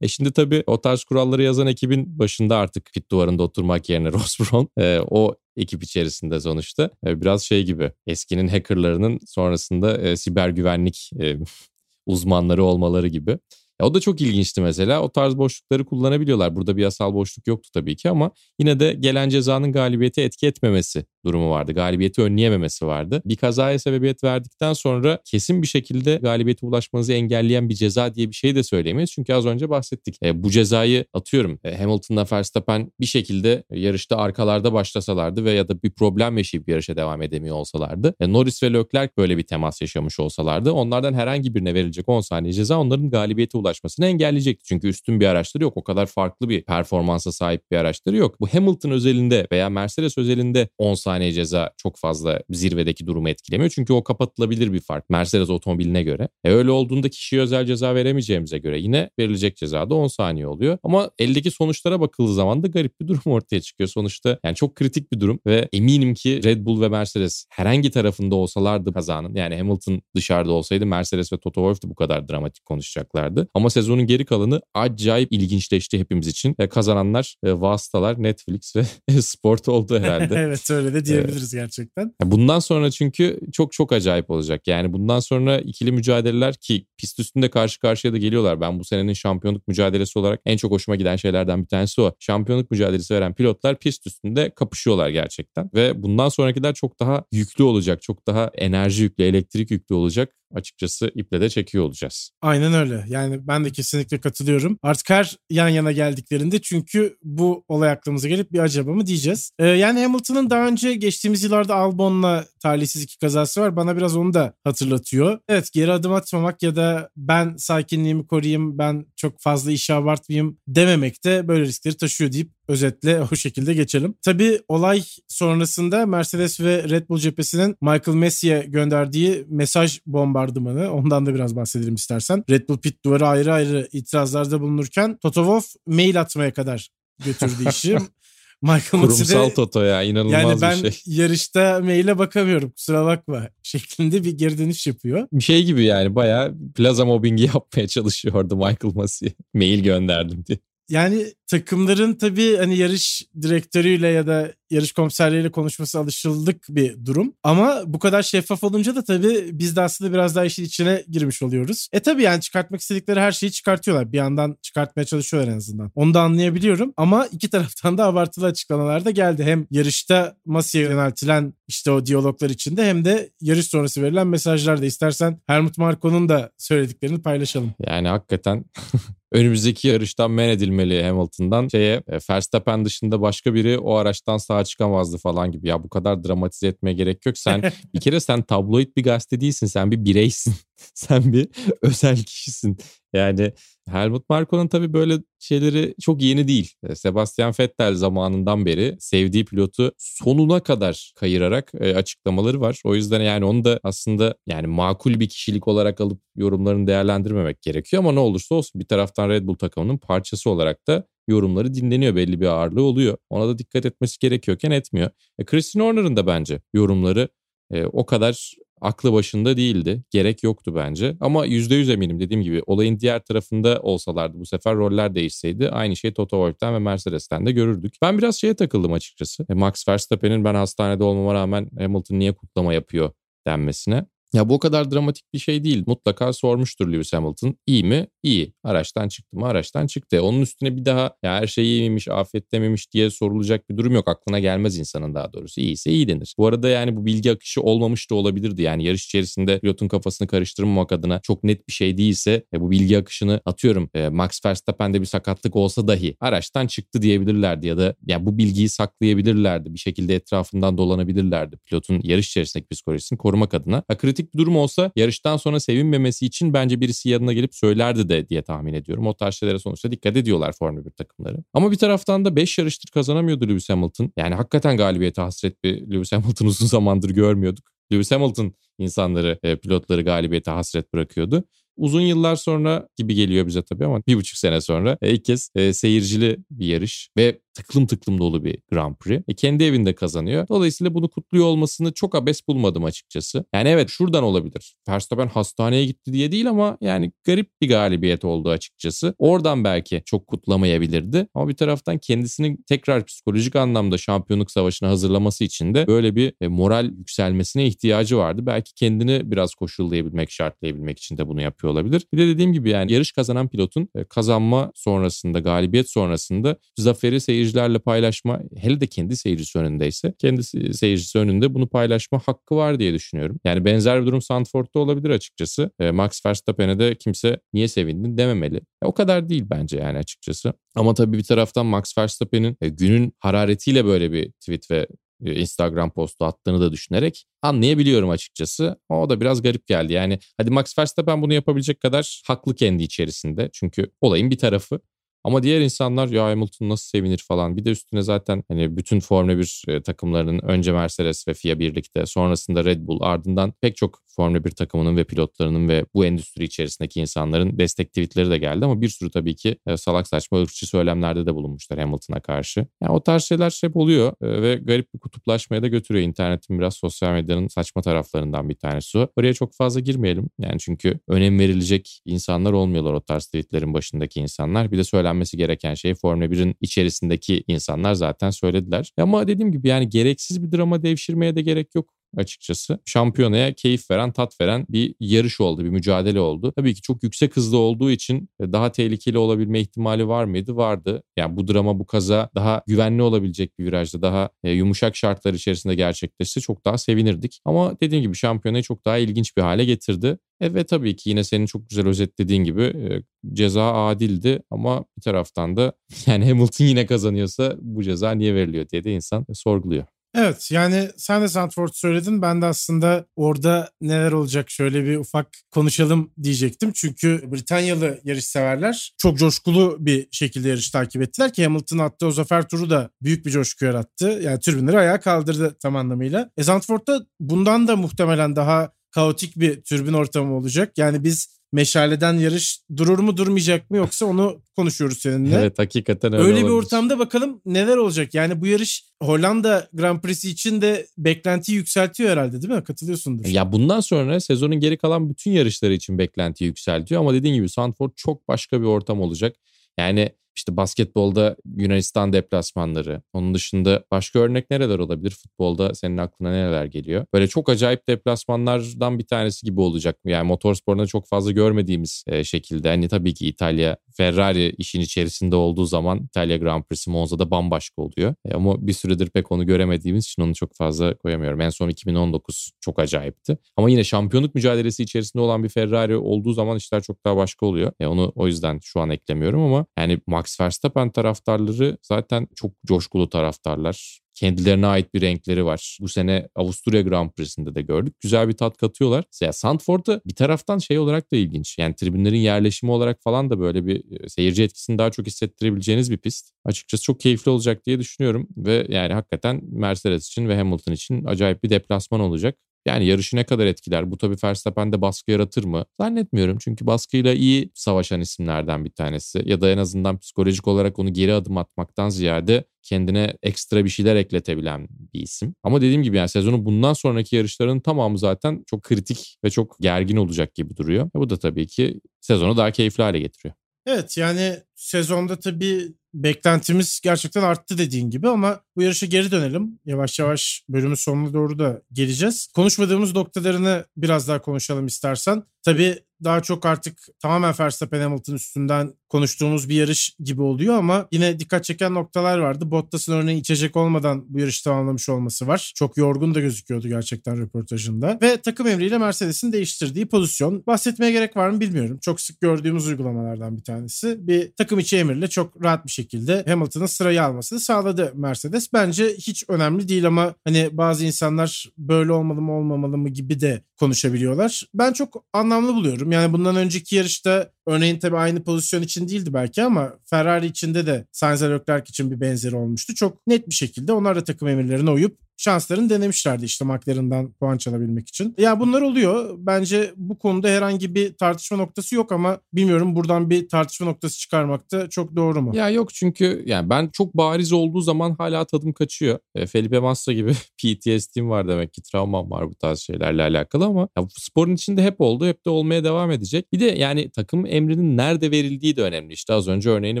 [SPEAKER 3] E şimdi tabii o tarz kuralları yazan ekibin başında artık pit duvarında oturmak yerine Ross Brown e, o ekip içerisinde sonuçta. E, biraz şey gibi eskinin hackerlarının sonrasında e, siber güvenlik e, uzmanları olmaları gibi. Ya o da çok ilginçti mesela. O tarz boşlukları kullanabiliyorlar. Burada bir yasal boşluk yoktu tabii ki ama yine de gelen cezanın galibiyeti etki etmemesi durumu vardı. Galibiyeti önleyememesi vardı. Bir kazaya sebebiyet verdikten sonra kesin bir şekilde galibiyete ulaşmanızı engelleyen bir ceza diye bir şey de söyleyemeyiz. Çünkü az önce bahsettik. E, bu cezayı atıyorum e, Hamilton'la Verstappen bir şekilde yarışta arkalarda başlasalardı ve ya da bir problem yaşayıp yarışa devam edemiyor olsalardı. E, Norris ve Leclerc böyle bir temas yaşamış olsalardı onlardan herhangi birine verilecek 10 saniye ceza onların galibiyete ulaşmasını ulaşmasını engelleyecekti. Çünkü üstün bir araçları yok. O kadar farklı bir performansa sahip bir araçları yok. Bu Hamilton özelinde veya Mercedes özelinde 10 saniye ceza çok fazla zirvedeki durumu etkilemiyor. Çünkü o kapatılabilir bir fark Mercedes otomobiline göre. E öyle olduğunda kişiye özel ceza veremeyeceğimize göre yine verilecek ceza da 10 saniye oluyor. Ama eldeki sonuçlara bakıldığı zaman da garip bir durum ortaya çıkıyor. Sonuçta yani çok kritik bir durum ve eminim ki Red Bull ve Mercedes herhangi tarafında olsalardı kazanın yani Hamilton dışarıda olsaydı Mercedes ve Toto Wolff de bu kadar dramatik konuşacaklardı. Ama sezonun geri kalanı acayip ilginçleşti hepimiz için. E, kazananlar e, vasıtalar Netflix ve Sport oldu herhalde.
[SPEAKER 2] evet öyle de diyebiliriz gerçekten.
[SPEAKER 3] Bundan sonra çünkü çok çok acayip olacak. Yani bundan sonra ikili mücadeleler ki pist üstünde karşı karşıya da geliyorlar. Ben bu senenin şampiyonluk mücadelesi olarak en çok hoşuma giden şeylerden bir tanesi o. Şampiyonluk mücadelesi veren pilotlar pist üstünde kapışıyorlar gerçekten. Ve bundan sonrakiler çok daha yüklü olacak. Çok daha enerji yüklü, elektrik yüklü olacak açıkçası iple de çekiyor olacağız.
[SPEAKER 2] Aynen öyle. Yani ben de kesinlikle katılıyorum. Artık her yan yana geldiklerinde çünkü bu olay aklımıza gelip bir acaba mı diyeceğiz. Ee, yani Hamilton'ın daha önce geçtiğimiz yıllarda Albon'la talihsiz iki kazası var. Bana biraz onu da hatırlatıyor. Evet geri adım atmamak ya da ben sakinliğimi koruyayım, ben çok fazla işe abartmayayım dememek de böyle riskleri taşıyor deyip özetle o şekilde geçelim. Tabii olay sonrasında Mercedes ve Red Bull cephesinin Michael Messi'ye gönderdiği mesaj bombardımanı ondan da biraz bahsedelim istersen. Red Bull pit duvarı ayrı ayrı itirazlarda bulunurken Toto Wolff mail atmaya kadar götürdü işi.
[SPEAKER 3] Michael Kurumsal de, Toto ya inanılmaz
[SPEAKER 2] yani ben
[SPEAKER 3] bir şey.
[SPEAKER 2] yarışta maile bakamıyorum kusura bakma şeklinde bir geri dönüş yapıyor.
[SPEAKER 3] Bir şey gibi yani bayağı plaza mobbingi yapmaya çalışıyordu Michael Massey. Mail gönderdim diye.
[SPEAKER 2] Yani takımların tabii hani yarış direktörüyle ya da yarış komiserleriyle konuşması alışıldık bir durum. Ama bu kadar şeffaf olunca da tabii biz de aslında biraz daha işin içine girmiş oluyoruz. E tabii yani çıkartmak istedikleri her şeyi çıkartıyorlar. Bir yandan çıkartmaya çalışıyorlar en azından. Onu da anlayabiliyorum. Ama iki taraftan da abartılı açıklamalar da geldi. Hem yarışta masaya yöneltilen işte o diyaloglar içinde hem de yarış sonrası verilen mesajlar da istersen Helmut Marko'nun da söylediklerini paylaşalım.
[SPEAKER 3] Yani hakikaten önümüzdeki yarıştan men edilmeli Hamilton'dan şeye e, Verstappen dışında başka biri o araçtan sağa çıkamazdı falan gibi. Ya bu kadar dramatize etmeye gerek yok. Sen bir kere sen tabloid bir gazete değilsin. Sen bir bireysin. sen bir özel kişisin. Yani Helmut Marko'nun tabii böyle şeyleri çok yeni değil. E, Sebastian Vettel zamanından beri sevdiği pilotu sonuna kadar kayırarak e, açıklamaları var. O yüzden yani onu da aslında yani makul bir kişilik olarak alıp yorumlarını değerlendirmemek gerekiyor ama ne olursa olsun bir taraftan Red Bull takımının parçası olarak da yorumları dinleniyor belli bir ağırlığı oluyor. Ona da dikkat etmesi gerekiyorken etmiyor. E, Christian Horner'ın da bence yorumları e, o kadar aklı başında değildi. Gerek yoktu bence. Ama %100 eminim dediğim gibi olayın diğer tarafında olsalardı bu sefer roller değişseydi aynı şeyi Toto Wolff'ten ve Mercedes'ten de görürdük. Ben biraz şeye takıldım açıkçası. E, Max Verstappen'in ben hastanede olmama rağmen Hamilton niye kutlama yapıyor denmesine. Ya bu o kadar dramatik bir şey değil. Mutlaka sormuştur Lewis Hamilton. İyi mi? İyi. Araçtan çıktı mı? Araçtan çıktı. Onun üstüne bir daha ya her şey iyi miymiş, afiyette miymiş diye sorulacak bir durum yok. Aklına gelmez insanın daha doğrusu. İyiyse iyi denir. Bu arada yani bu bilgi akışı olmamış da olabilirdi. Yani yarış içerisinde pilotun kafasını karıştırmamak adına çok net bir şey değilse e, bu bilgi akışını atıyorum e, Max Verstappen'de bir sakatlık olsa dahi araçtan çıktı diyebilirlerdi ya da yani bu bilgiyi saklayabilirlerdi. Bir şekilde etrafından dolanabilirlerdi. Pilotun yarış içerisindeki psikolojisini korumak adına. Ha, kritik kritik bir durum olsa yarıştan sonra sevinmemesi için bence birisi yanına gelip söylerdi de diye tahmin ediyorum. O tarz şeylere sonuçta dikkat ediyorlar Formula 1 takımları. Ama bir taraftan da 5 yarıştır kazanamıyordu Lewis Hamilton. Yani hakikaten galibiyete hasret bir Lewis Hamilton uzun zamandır görmüyorduk. Lewis Hamilton insanları, e, pilotları galibiyete hasret bırakıyordu. Uzun yıllar sonra gibi geliyor bize tabii ama bir buçuk sene sonra e, ilk kez e, seyircili bir yarış ve tıklım tıklım dolu bir Grand Prix. E, kendi evinde kazanıyor. Dolayısıyla bunu kutluyor olmasını çok abes bulmadım açıkçası. Yani evet şuradan olabilir. Verstappen hastaneye gitti diye değil ama yani garip bir galibiyet oldu açıkçası. Oradan belki çok kutlamayabilirdi. Ama bir taraftan kendisini tekrar psikolojik anlamda şampiyonluk savaşına hazırlaması için de böyle bir e, moral yükselmesine ihtiyacı vardı. Belki kendini biraz koşullayabilmek, şartlayabilmek için de bunu yapıyor olabilir. Bir de dediğim gibi yani yarış kazanan pilotun e, kazanma sonrasında, galibiyet sonrasında zaferi seyir seyircilerle paylaşma hele de kendi seyircisi önündeyse kendi seyircisi önünde bunu paylaşma hakkı var diye düşünüyorum. Yani benzer bir durum Sandford'da olabilir açıkçası. E, Max Verstappen'e de kimse niye sevindin dememeli. O kadar değil bence yani açıkçası. Ama tabii bir taraftan Max Verstappen'in e, günün hararetiyle böyle bir tweet ve e, Instagram postu attığını da düşünerek anlayabiliyorum açıkçası. O da biraz garip geldi. Yani hadi Max Verstappen bunu yapabilecek kadar haklı kendi içerisinde. Çünkü olayın bir tarafı. Ama diğer insanlar ya Hamilton nasıl sevinir falan. Bir de üstüne zaten hani bütün Formula 1 e, takımlarının önce Mercedes ve FIA birlikte sonrasında Red Bull ardından pek çok Formula 1 takımının ve pilotlarının ve bu endüstri içerisindeki insanların destek tweetleri de geldi ama bir sürü tabii ki e, salak saçma ırkçı söylemlerde de bulunmuşlar Hamilton'a karşı. Yani o tarz şeyler hep oluyor e, ve garip bir kutuplaşmaya da götürüyor. İnternetin biraz sosyal medyanın saçma taraflarından bir tanesi o. Oraya çok fazla girmeyelim. Yani çünkü önem verilecek insanlar olmuyorlar o tarz tweetlerin başındaki insanlar. Bir de söylenmesi gereken şey Formula 1'in içerisindeki insanlar zaten söylediler. Ama dediğim gibi yani gereksiz bir drama devşirmeye de gerek yok açıkçası. Şampiyonaya keyif veren, tat veren bir yarış oldu, bir mücadele oldu. Tabii ki çok yüksek hızlı olduğu için e, daha tehlikeli olabilme ihtimali var mıydı? Vardı. Yani bu drama, bu kaza daha güvenli olabilecek bir virajda, daha e, yumuşak şartlar içerisinde gerçekleşse çok daha sevinirdik. Ama dediğim gibi şampiyonayı çok daha ilginç bir hale getirdi. Evet tabii ki yine senin çok güzel özetlediğin gibi e, ceza adildi ama bir taraftan da yani Hamilton yine kazanıyorsa bu ceza niye veriliyor diye de insan sorguluyor.
[SPEAKER 2] Evet yani sen de Sandford söyledin. Ben de aslında orada neler olacak şöyle bir ufak konuşalım diyecektim. Çünkü Britanyalı yarış severler çok coşkulu bir şekilde yarış takip ettiler ki Hamilton attığı o zafer turu da büyük bir coşku yarattı. Yani türbinleri ayağa kaldırdı tam anlamıyla. E Zandvoort'ta bundan da muhtemelen daha kaotik bir türbin ortamı olacak. Yani biz meşaleden yarış durur mu durmayacak mı yoksa onu konuşuyoruz seninle.
[SPEAKER 3] Evet hakikaten öyle
[SPEAKER 2] Öyle
[SPEAKER 3] olabilir.
[SPEAKER 2] bir ortamda bakalım neler olacak. Yani bu yarış Hollanda Grand Prix'si için de beklentiyi yükseltiyor herhalde değil mi? Katılıyorsundur.
[SPEAKER 3] Ya bundan sonra sezonun geri kalan bütün yarışları için beklenti yükseltiyor ama dediğin gibi Sandford çok başka bir ortam olacak. Yani işte basketbolda Yunanistan deplasmanları. Onun dışında başka örnek nereler olabilir? Futbolda senin aklına neler geliyor? Böyle çok acayip deplasmanlardan bir tanesi gibi olacak. Yani motorsporunda çok fazla görmediğimiz e, şekilde. Hani tabii ki İtalya, Ferrari işin içerisinde olduğu zaman İtalya Grand Prix'si Monza'da bambaşka oluyor. E, ama bir süredir pek onu göremediğimiz için onu çok fazla koyamıyorum. En son 2019 çok acayipti. Ama yine şampiyonluk mücadelesi içerisinde olan bir Ferrari olduğu zaman işler çok daha başka oluyor. E, onu o yüzden şu an eklemiyorum ama yani Verstappen taraftarları zaten çok coşkulu taraftarlar. Kendilerine ait bir renkleri var. Bu sene Avusturya Grand Prix'sinde de gördük. Güzel bir tat katıyorlar. Ya Sandford'a bir taraftan şey olarak da ilginç. Yani tribünlerin yerleşimi olarak falan da böyle bir e, seyirci etkisini daha çok hissettirebileceğiniz bir pist. Açıkçası çok keyifli olacak diye düşünüyorum. Ve yani hakikaten Mercedes için ve Hamilton için acayip bir deplasman olacak. Yani yarışı ne kadar etkiler? Bu tabii Verstappen'de baskı yaratır mı? Zannetmiyorum. Çünkü baskıyla iyi savaşan isimlerden bir tanesi. Ya da en azından psikolojik olarak onu geri adım atmaktan ziyade kendine ekstra bir şeyler ekletebilen bir isim. Ama dediğim gibi yani sezonun bundan sonraki yarışların tamamı zaten çok kritik ve çok gergin olacak gibi duruyor. Bu da tabii ki sezonu daha keyifli hale getiriyor.
[SPEAKER 2] Evet yani sezonda tabii beklentimiz gerçekten arttı dediğin gibi ama bu yarışa geri dönelim. Yavaş yavaş bölümün sonuna doğru da geleceğiz. Konuşmadığımız noktalarını biraz daha konuşalım istersen. Tabii daha çok artık tamamen Verstappen Hamilton üstünden konuştuğumuz bir yarış gibi oluyor ama yine dikkat çeken noktalar vardı. Bottas'ın örneğin içecek olmadan bu yarışı tamamlamış olması var. Çok yorgun da gözüküyordu gerçekten röportajında. Ve takım emriyle Mercedes'in değiştirdiği pozisyon. Bahsetmeye gerek var mı bilmiyorum. Çok sık gördüğümüz uygulamalardan bir tanesi. Bir takım içi emirle çok rahat bir şekilde Hamilton'ın sırayı almasını sağladı Mercedes. Bence hiç önemli değil ama hani bazı insanlar böyle olmalı mı olmamalı mı gibi de konuşabiliyorlar. Ben çok anlamlı buluyorum. Yani bundan önceki yarışta örneğin tabii aynı pozisyon için değildi belki ama Ferrari içinde de Sainz Leclerc için bir benzeri olmuştu. Çok net bir şekilde onlar da takım emirlerine uyup şanslarını denemişlerdi işte McLaren'dan puan çalabilmek için. Ya bunlar oluyor. Bence bu konuda herhangi bir tartışma noktası yok ama bilmiyorum buradan bir tartışma noktası çıkarmakta çok doğru mu?
[SPEAKER 3] Ya yok çünkü yani ben çok bariz olduğu zaman hala tadım kaçıyor. E, Felipe Massa gibi PTSD'm var demek ki travmam var bu tarz şeylerle alakalı ama ya, sporun içinde hep oldu hep de olmaya devam edecek. Bir de yani takım emrinin nerede verildiği de önemli. İşte az önce örneğini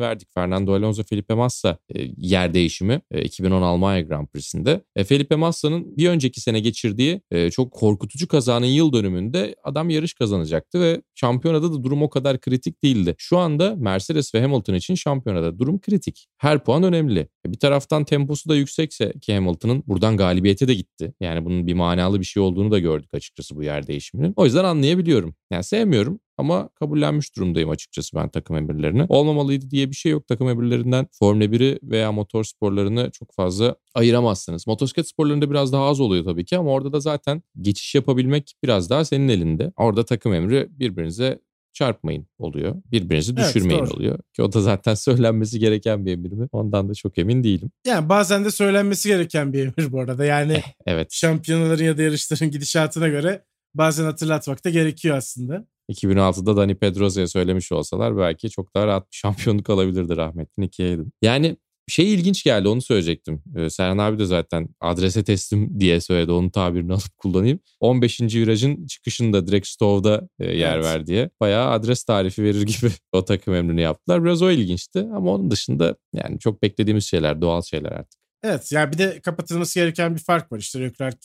[SPEAKER 3] verdik. Fernando Alonso Felipe Massa e, yer değişimi e, 2010 Almanya Grand Prix'sinde. E, Felipe Massa'nın bir önceki sene geçirdiği e, çok korkutucu kazanın yıl dönümünde adam yarış kazanacaktı ve şampiyonada da durum o kadar kritik değildi. Şu anda Mercedes ve Hamilton için şampiyonada durum kritik. Her puan önemli. E, bir taraftan temposu da yüksekse ki Hamilton'ın buradan galibiyete de gitti. Yani bunun bir manalı bir şey olduğunu da gördük açıkçası bu yer değişiminin. O yüzden anlayabiliyorum. Yani sevmiyorum ama kabullenmiş durumdayım açıkçası ben takım emirlerini. Olmamalıydı diye bir şey yok takım emirlerinden. Formula 1'i veya motor sporlarını çok fazla ayıramazsınız. Motosiklet sporlarında biraz daha az oluyor tabii ki ama orada da zaten geçiş yapabilmek biraz daha senin elinde. Orada takım emri birbirinize çarpmayın oluyor. Birbirinizi düşürmeyin evet, oluyor. Ki o da zaten söylenmesi gereken bir emir mi? Ondan da çok emin değilim.
[SPEAKER 2] Yani bazen de söylenmesi gereken bir emir bu arada. Yani eh, evet. şampiyonaların ya da yarışların gidişatına göre bazen hatırlatmak da gerekiyor aslında.
[SPEAKER 3] 2006'da Dani Pedrosa'ya söylemiş olsalar belki çok daha rahat bir şampiyonluk alabilirdi rahmetli Hayden. Yani şey ilginç geldi onu söyleyecektim. Ee, Serhan abi de zaten adrese teslim diye söyledi. Onun tabirini alıp kullanayım. 15. virajın çıkışında direkt Stove'da e, yer evet. ver diye. Bayağı adres tarifi verir gibi o takım emrini yaptılar. Biraz o ilginçti ama onun dışında yani çok beklediğimiz şeyler, doğal şeyler artık.
[SPEAKER 2] Evet yani bir de kapatılması gereken bir fark var. İşte Leclerc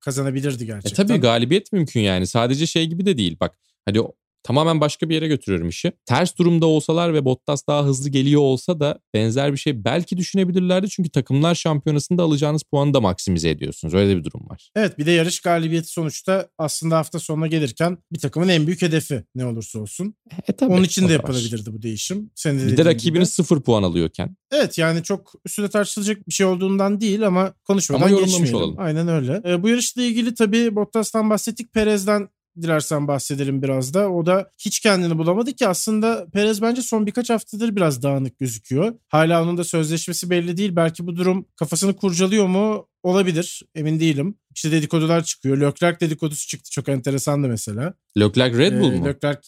[SPEAKER 2] kazanabilirdi gerçekten.
[SPEAKER 3] E tabii galibiyet mümkün yani. Sadece şey gibi de değil. Bak hadi tamamen başka bir yere götürüyorum işi. Ters durumda olsalar ve Bottas daha hızlı geliyor olsa da benzer bir şey belki düşünebilirlerdi. Çünkü takımlar şampiyonasında alacağınız puanı da maksimize ediyorsunuz. Öyle bir durum var.
[SPEAKER 2] Evet bir de yarış galibiyeti sonuçta aslında hafta sonuna gelirken bir takımın en büyük hedefi ne olursa olsun. E, tabii, Onun için de yapılabilirdi bu değişim.
[SPEAKER 3] Senin de bir de rakibiniz gibi. sıfır puan alıyorken.
[SPEAKER 2] Evet yani çok üstüne tartışılacak bir şey olduğundan değil ama konuşmadan ama geçmeyelim. Olalım. Aynen öyle. Ee, bu yarışla ilgili tabii Bottas'tan bahsettik. Perez'den dilersen bahsedelim biraz da. O da hiç kendini bulamadı ki aslında Perez bence son birkaç haftadır biraz dağınık gözüküyor. Hala onun da sözleşmesi belli değil. Belki bu durum kafasını kurcalıyor mu? Olabilir. Emin değilim. İşte dedikodular çıkıyor. Leclerc dedikodusu çıktı. Çok enteresandı mesela.
[SPEAKER 3] Leclerc Red Bull ee, mu?
[SPEAKER 2] Leclerc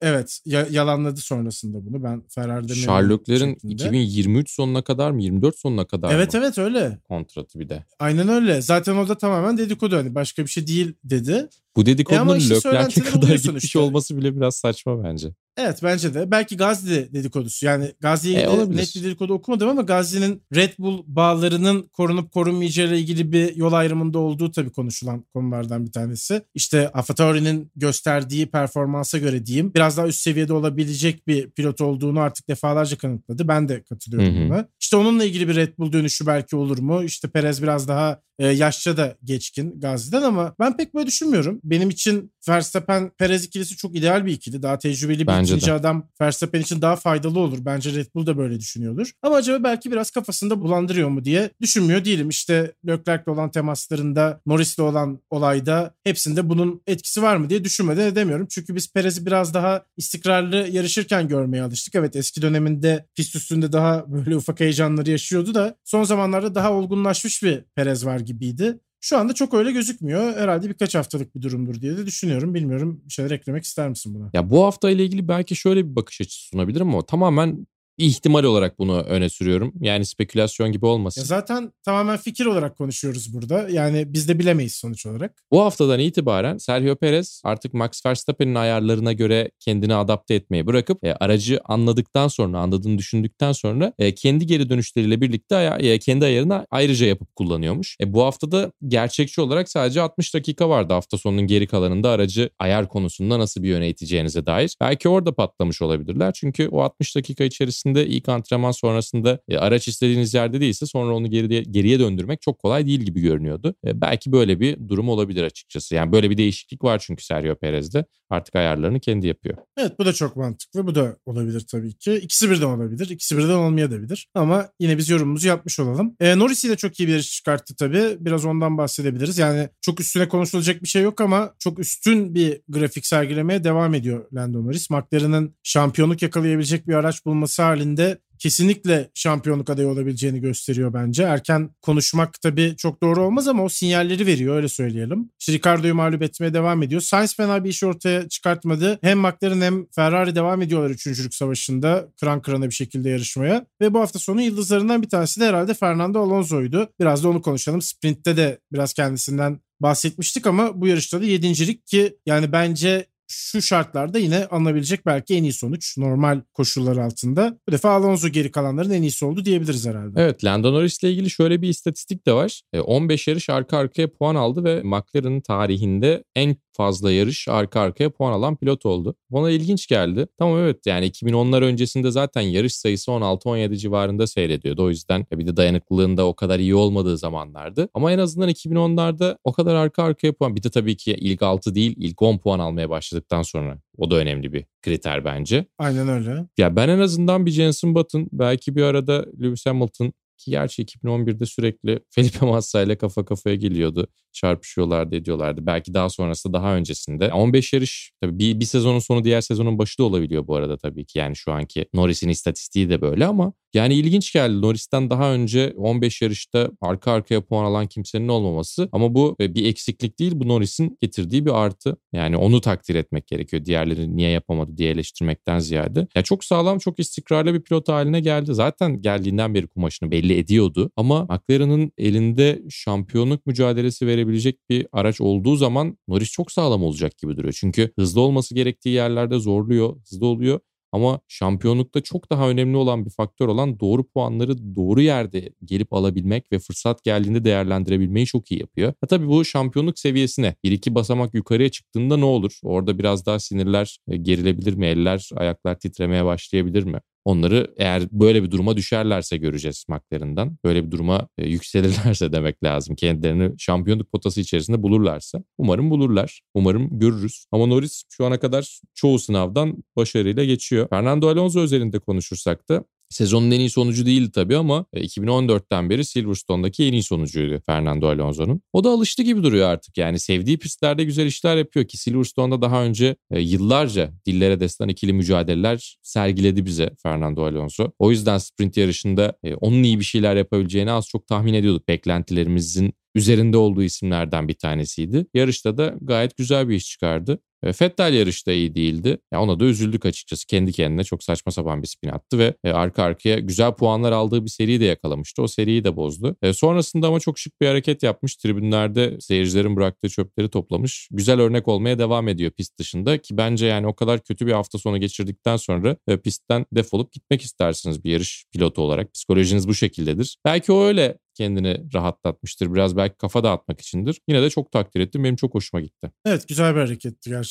[SPEAKER 2] Evet ya- yalanladı sonrasında bunu. Ben Ferrari'de
[SPEAKER 3] Sherlock'lerin 2023 sonuna kadar mı 24 sonuna kadar
[SPEAKER 2] Evet
[SPEAKER 3] mı?
[SPEAKER 2] evet öyle.
[SPEAKER 3] Kontratı bir de.
[SPEAKER 2] Aynen öyle. Zaten o da tamamen dedikodu hani başka bir şey değil dedi.
[SPEAKER 3] Bu dedikodunun e işte Leclerc'e kadar gitmiş işte. olması bile biraz saçma bence.
[SPEAKER 2] Evet bence de. Belki Gazli dedikodusu. Yani Gazli'ye e, net bir dedikodu okumadım ama Gazli'nin Red Bull bağlarının korunup korunmayacağı ile ilgili bir yol ayrımında olduğu tabii konuşulan konulardan bir tanesi. İşte AlphaTauri'nin gösterdiği performansa göre diyeyim biraz daha üst seviyede olabilecek bir pilot olduğunu artık defalarca kanıtladı. Ben de katılıyorum hı buna. İşte onunla ilgili bir Red Bull dönüşü belki olur mu? İşte Perez biraz daha e, yaşça da geçkin Gazli'den ama ben pek böyle düşünmüyorum. Benim için Verstappen Perez ikilisi çok ideal bir ikili. Daha tecrübeli bir Bence ikinci de. adam Verstappen için daha faydalı olur. Bence Red Bull da böyle düşünüyordur. Ama acaba belki biraz kafasında bulandırıyor mu diye düşünmüyor değilim. İşte Leclerc'le olan temaslarında, Norris'le olan olayda hepsinde bunun etkisi var mı diye düşünmeden edemiyorum. Çünkü biz Perez'i biraz daha istikrarlı yarışırken görmeye alıştık. Evet eski döneminde pist üstünde daha böyle ufak heyecanları yaşıyordu da son zamanlarda daha olgunlaşmış bir Perez var gibiydi. Şu anda çok öyle gözükmüyor. Herhalde birkaç haftalık bir durumdur diye de düşünüyorum. Bilmiyorum bir şeyler eklemek ister misin buna?
[SPEAKER 3] Ya bu hafta ile ilgili belki şöyle bir bakış açısı sunabilirim ama tamamen ihtimal olarak bunu öne sürüyorum. Yani spekülasyon gibi olmasın.
[SPEAKER 2] Ya zaten tamamen fikir olarak konuşuyoruz burada. Yani biz de bilemeyiz sonuç olarak.
[SPEAKER 3] Bu haftadan itibaren Sergio Perez artık Max Verstappen'in ayarlarına göre kendini adapte etmeyi bırakıp e, aracı anladıktan sonra, anladığını düşündükten sonra e, kendi geri dönüşleriyle birlikte aya, e, kendi ayarını ayrıca yapıp kullanıyormuş. E, bu haftada gerçekçi olarak sadece 60 dakika vardı hafta sonunun geri kalanında aracı ayar konusunda nasıl bir yöne iteceğinize dair. Belki orada patlamış olabilirler. Çünkü o 60 dakika içerisinde içerisinde ilk antrenman sonrasında e, araç istediğiniz yerde değilse sonra onu geriye, geriye döndürmek çok kolay değil gibi görünüyordu. E, belki böyle bir durum olabilir açıkçası. Yani böyle bir değişiklik var çünkü Sergio Perez'de. Artık ayarlarını kendi yapıyor.
[SPEAKER 2] Evet bu da çok mantıklı. Bu da olabilir tabii ki. İkisi birden olabilir. İkisi birden olmayabilir. Ama yine biz yorumumuzu yapmış olalım. E, Norris'i de çok iyi bir yarış çıkarttı tabii. Biraz ondan bahsedebiliriz. Yani çok üstüne konuşulacak bir şey yok ama çok üstün bir grafik sergilemeye devam ediyor Lando Norris. McLaren'ın şampiyonluk yakalayabilecek bir araç bulması halinde kesinlikle şampiyonluk adayı olabileceğini gösteriyor bence. Erken konuşmak tabii çok doğru olmaz ama o sinyalleri veriyor öyle söyleyelim. İşte Ricardo'yu mağlup etmeye devam ediyor. Sainz fena bir iş ortaya çıkartmadı. Hem McLaren hem Ferrari devam ediyorlar üçüncülük savaşında kıran kırana bir şekilde yarışmaya. Ve bu hafta sonu yıldızlarından bir tanesi de herhalde Fernando Alonso'ydu. Biraz da onu konuşalım. Sprint'te de biraz kendisinden bahsetmiştik ama bu yarışta da yedincilik ki yani bence şu şartlarda yine alınabilecek belki en iyi sonuç normal koşullar altında. Bu defa Alonso geri kalanların en iyisi oldu diyebiliriz herhalde.
[SPEAKER 3] Evet Lando Norris ile ilgili şöyle bir istatistik de var. 15 e, yarış arka arkaya puan aldı ve McLaren'ın tarihinde en fazla yarış arka arkaya puan alan pilot oldu. Bana ilginç geldi. Tamam evet yani 2010'lar öncesinde zaten yarış sayısı 16-17 civarında seyrediyordu. O yüzden bir de dayanıklılığında o kadar iyi olmadığı zamanlardı. Ama en azından 2010'larda o kadar arka arkaya puan. Bir de tabii ki ilk 6 değil ilk 10 puan almaya başladıktan sonra. O da önemli bir kriter bence.
[SPEAKER 2] Aynen öyle.
[SPEAKER 3] Ya ben en azından bir Jenson Button belki bir arada Lewis Hamilton ki gerçi 2011'de sürekli Felipe Massa ile kafa kafaya geliyordu. Çarpışıyorlardı ediyorlardı. Belki daha sonrasında daha öncesinde. 15 yarış tabii bir, bir sezonun sonu diğer sezonun başı da olabiliyor bu arada tabii ki. Yani şu anki Norris'in istatistiği de böyle ama yani ilginç geldi. Norris'ten daha önce 15 yarışta arka arkaya puan alan kimsenin olmaması. Ama bu e, bir eksiklik değil. Bu Norris'in getirdiği bir artı. Yani onu takdir etmek gerekiyor. Diğerleri niye yapamadı diye eleştirmekten ziyade. Ya çok sağlam, çok istikrarlı bir pilot haline geldi. Zaten geldiğinden beri kumaşını belli ediyordu. Ama McLaren'ın elinde şampiyonluk mücadelesi verebilecek bir araç olduğu zaman Norris çok sağlam olacak gibi duruyor. Çünkü hızlı olması gerektiği yerlerde zorluyor, hızlı oluyor. Ama şampiyonlukta çok daha önemli olan bir faktör olan doğru puanları doğru yerde gelip alabilmek ve fırsat geldiğinde değerlendirebilmeyi çok iyi yapıyor. Ha tabii bu şampiyonluk seviyesine bir iki basamak yukarıya çıktığında ne olur? Orada biraz daha sinirler e, gerilebilir mi? Eller, ayaklar titremeye başlayabilir mi? Onları eğer böyle bir duruma düşerlerse göreceğiz McLaren'dan. Böyle bir duruma e, yükselirlerse demek lazım. Kendilerini şampiyonluk potası içerisinde bulurlarsa. Umarım bulurlar. Umarım görürüz. Ama Norris şu ana kadar çoğu sınavdan başarıyla geçiyor. Fernando Alonso özelinde konuşursak da Sezonun en iyi sonucu değildi tabii ama 2014'ten e, beri Silverstone'daki en iyi sonucuydu Fernando Alonso'nun. O da alıştı gibi duruyor artık yani sevdiği pistlerde güzel işler yapıyor ki Silverstone'da daha önce e, yıllarca dillere destan ikili mücadeleler sergiledi bize Fernando Alonso. O yüzden sprint yarışında e, onun iyi bir şeyler yapabileceğini az çok tahmin ediyorduk. Beklentilerimizin üzerinde olduğu isimlerden bir tanesiydi. Yarışta da gayet güzel bir iş çıkardı. Fettel yarışta iyi değildi. Ya ona da üzüldük açıkçası. Kendi kendine çok saçma sapan bir spin attı ve arka arkaya güzel puanlar aldığı bir seriyi de yakalamıştı. O seriyi de bozdu. E, sonrasında ama çok şık bir hareket yapmış. Tribünlerde seyircilerin bıraktığı çöpleri toplamış. Güzel örnek olmaya devam ediyor pist dışında ki bence yani o kadar kötü bir hafta sonu geçirdikten sonra e, pistten defolup gitmek istersiniz bir yarış pilotu olarak. Psikolojiniz bu şekildedir. Belki o öyle kendini rahatlatmıştır. Biraz belki kafa dağıtmak içindir. Yine de çok takdir ettim. Benim çok hoşuma gitti.
[SPEAKER 2] Evet güzel bir hareketti gerçekten.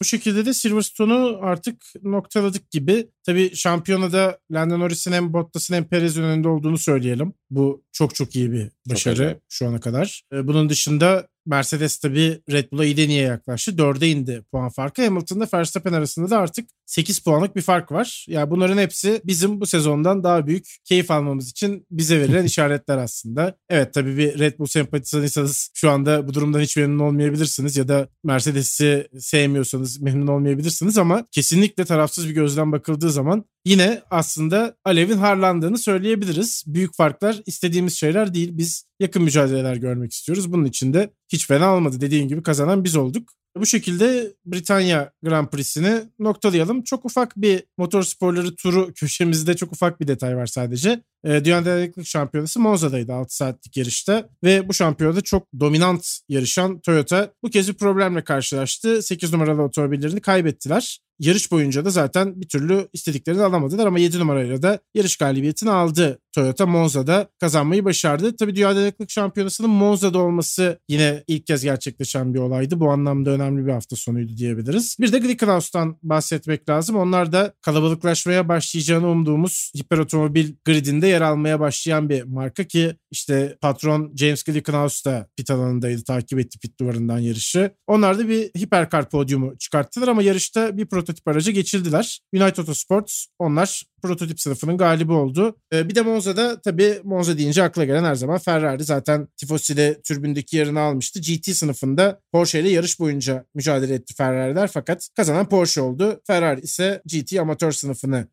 [SPEAKER 2] Bu şekilde de Silverstone'u artık noktaladık gibi. Tabii şampiyonada Lando Norris'in hem Bottas'ın hem Perez'in önünde olduğunu söyleyelim. Bu çok çok iyi bir başarı şu ana kadar. Ee, bunun dışında Mercedes tabii Red Bull'a iyi niye yaklaştı. Dörde indi puan farkı. Hamilton'da Verstappen arasında da artık 8 puanlık bir fark var. Ya yani bunların hepsi bizim bu sezondan daha büyük keyif almamız için bize verilen işaretler aslında. Evet tabii bir Red Bull sempatizanıysanız şu anda bu durumdan hiç memnun olmayabilirsiniz ya da Mercedes'i sevmiyorsanız memnun olmayabilirsiniz ama kesinlikle tarafsız bir gözden bakıldığı zaman yine aslında Alev'in harlandığını söyleyebiliriz. Büyük farklar istediğimiz şeyler değil. Biz yakın mücadeleler görmek istiyoruz. Bunun için de hiç fena olmadı. Dediğin gibi kazanan biz olduk. Bu şekilde Britanya Grand Prix'sini noktalayalım. Çok ufak bir motor sporları turu köşemizde çok ufak bir detay var sadece. E, Dünya Dayanıklılık Şampiyonası Monza'daydı 6 saatlik yarışta ve bu şampiyonada çok dominant yarışan Toyota bu kez bir problemle karşılaştı. 8 numaralı otomobillerini kaybettiler. Yarış boyunca da zaten bir türlü istediklerini alamadılar ama 7 numarayla da yarış galibiyetini aldı. Toyota Monza'da kazanmayı başardı. Tabii Dünya Dayanıklılık Şampiyonası'nın Monza'da olması yine ilk kez gerçekleşen bir olaydı. Bu anlamda önemli bir hafta sonuydu diyebiliriz. Bir de Glickenhaus'tan bahsetmek lazım. Onlar da kalabalıklaşmaya başlayacağını umduğumuz hiper otomobil gridinde yer almaya başlayan bir marka ki işte patron James Glickenhaus da pit alanındaydı. Takip etti pit duvarından yarışı. Onlar da bir hiperkar podyumu çıkarttılar ama yarışta bir prototip araca geçildiler. United Autosports onlar prototip sınıfının galibi oldu. Ee, bir de Monza'da tabii Monza deyince akla gelen her zaman Ferrari. Zaten Tifosi'de türbündeki yerini almıştı. GT sınıfında Porsche ile yarış boyunca mücadele etti Ferrari'ler fakat kazanan Porsche oldu. Ferrari ise GT amatör sınıfını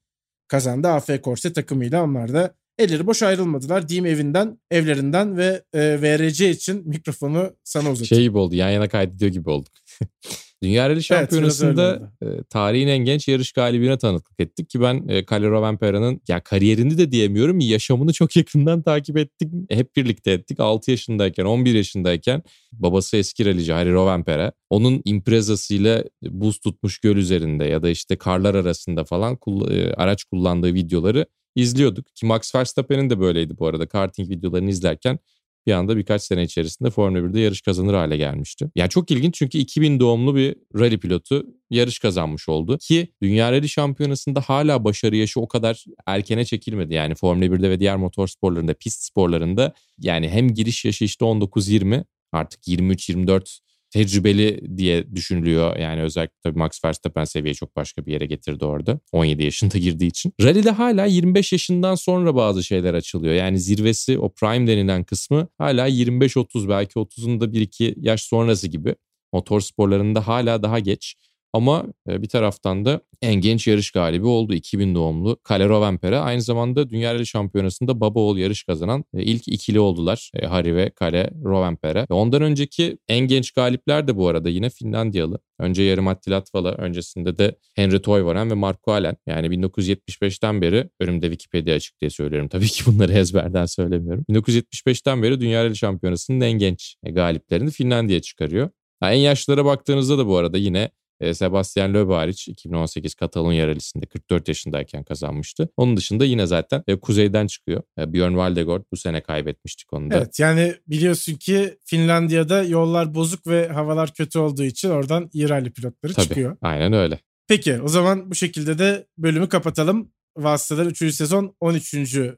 [SPEAKER 2] kazandı. AF Corse takımıyla onlar da elleri boş ayrılmadılar. Diyeyim evinden, evlerinden ve e, VRC için mikrofonu sana uzatıyorum.
[SPEAKER 3] Şey gibi oldu yan yana kaydediyor gibi olduk. Dünya Rally Şampiyonası'nda evet, e, tarihin en genç yarış galibine tanıklık ettik ki ben e, Kalle Rovanpera'nın ya kariyerini de diyemiyorum yaşamını çok yakından takip ettik. Hep birlikte ettik. 6 yaşındayken 11 yaşındayken babası eski rallici Harry Rovanpera onun imprezasıyla buz tutmuş göl üzerinde ya da işte karlar arasında falan e, araç kullandığı videoları izliyorduk. Ki Max Verstappen'in de böyleydi bu arada. Karting videolarını izlerken bir anda birkaç sene içerisinde Formula 1'de yarış kazanır hale gelmişti. Yani çok ilginç çünkü 2000 doğumlu bir rally pilotu yarış kazanmış oldu. Ki Dünya Rally Şampiyonası'nda hala başarı yaşı o kadar erkene çekilmedi. Yani Formula 1'de ve diğer motor sporlarında, pist sporlarında yani hem giriş yaşı işte 19-20 artık 23-24 tecrübeli diye düşünülüyor. Yani özellikle tabii Max Verstappen seviyeyi çok başka bir yere getirdi orada. 17 yaşında girdiği için. Rally'de hala 25 yaşından sonra bazı şeyler açılıyor. Yani zirvesi o prime denilen kısmı hala 25-30 belki 30'un da 1-2 yaş sonrası gibi. Motor sporlarında hala daha geç. Ama e, bir taraftan da en genç yarış galibi oldu 2000 doğumlu Kalle Rovanperä. Aynı zamanda Dünya Rally Şampiyonası'nda baba oğul yarış kazanan e, ilk ikili oldular e, Harry ve Kalle Rovanperä. Ondan önceki en genç galipler de bu arada yine Finlandiyalı. Önce Yarım Latvala, öncesinde de Henry Toivonen ve Marko Allen. Yani 1975'ten beri, önümde Wikipedia açık diye söylüyorum. Tabii ki bunları ezberden söylemiyorum. 1975'ten beri Dünya Rally Şampiyonası'nın en genç galiplerini Finlandiya çıkarıyor. en yaşlılara baktığınızda da bu arada yine Sebastian Loeb hariç 2018 Katalonya Rally'sinde 44 yaşındayken kazanmıştı. Onun dışında yine zaten e, kuzeyden çıkıyor. E, Björn Valdegård bu sene kaybetmiştik onu da.
[SPEAKER 2] Evet yani biliyorsun ki Finlandiya'da yollar bozuk ve havalar kötü olduğu için oradan iyi rally pilotları
[SPEAKER 3] Tabii,
[SPEAKER 2] çıkıyor.
[SPEAKER 3] Aynen öyle.
[SPEAKER 2] Peki o zaman bu şekilde de bölümü kapatalım. Vasıtalar 3. sezon 13.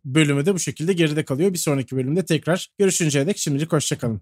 [SPEAKER 2] bölümü de bu şekilde geride kalıyor. Bir sonraki bölümde tekrar görüşünceye dek şimdilik hoşçakalın.